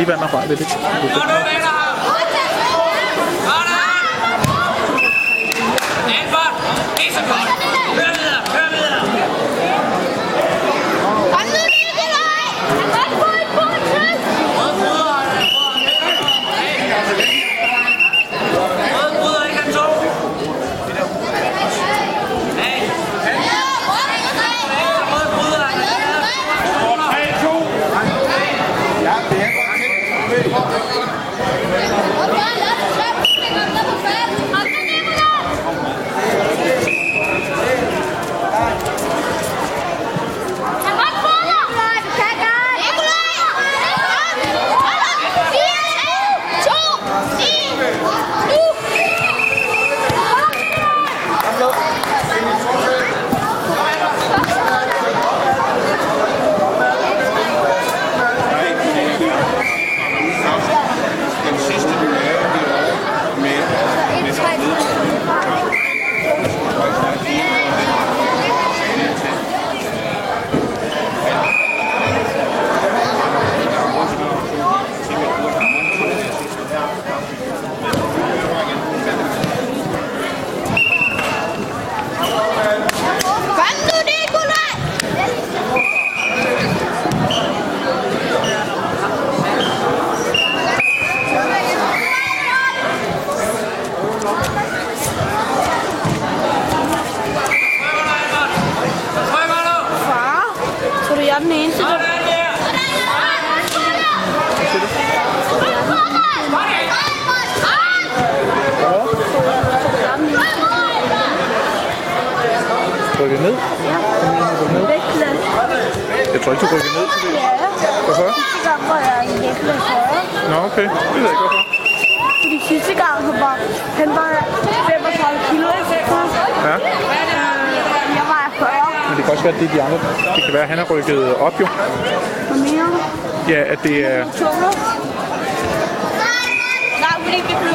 lige være med at røre ved det. Kom Amém. Jeg tror ikke, du rykker ned til det. Ja. Hvorfor? Sidste gang var jeg i vægtklasse 40. Nå, okay. Det ved jeg ikke, hvorfor. Fordi sidste gang, han var, han var 35 kilo? Ja. Jeg var 40. Men det kan også være, at det er de andre. Det kan være, at han har rykket op jo. Hvad mener du? Ja, at det er... Nej, fordi vi blev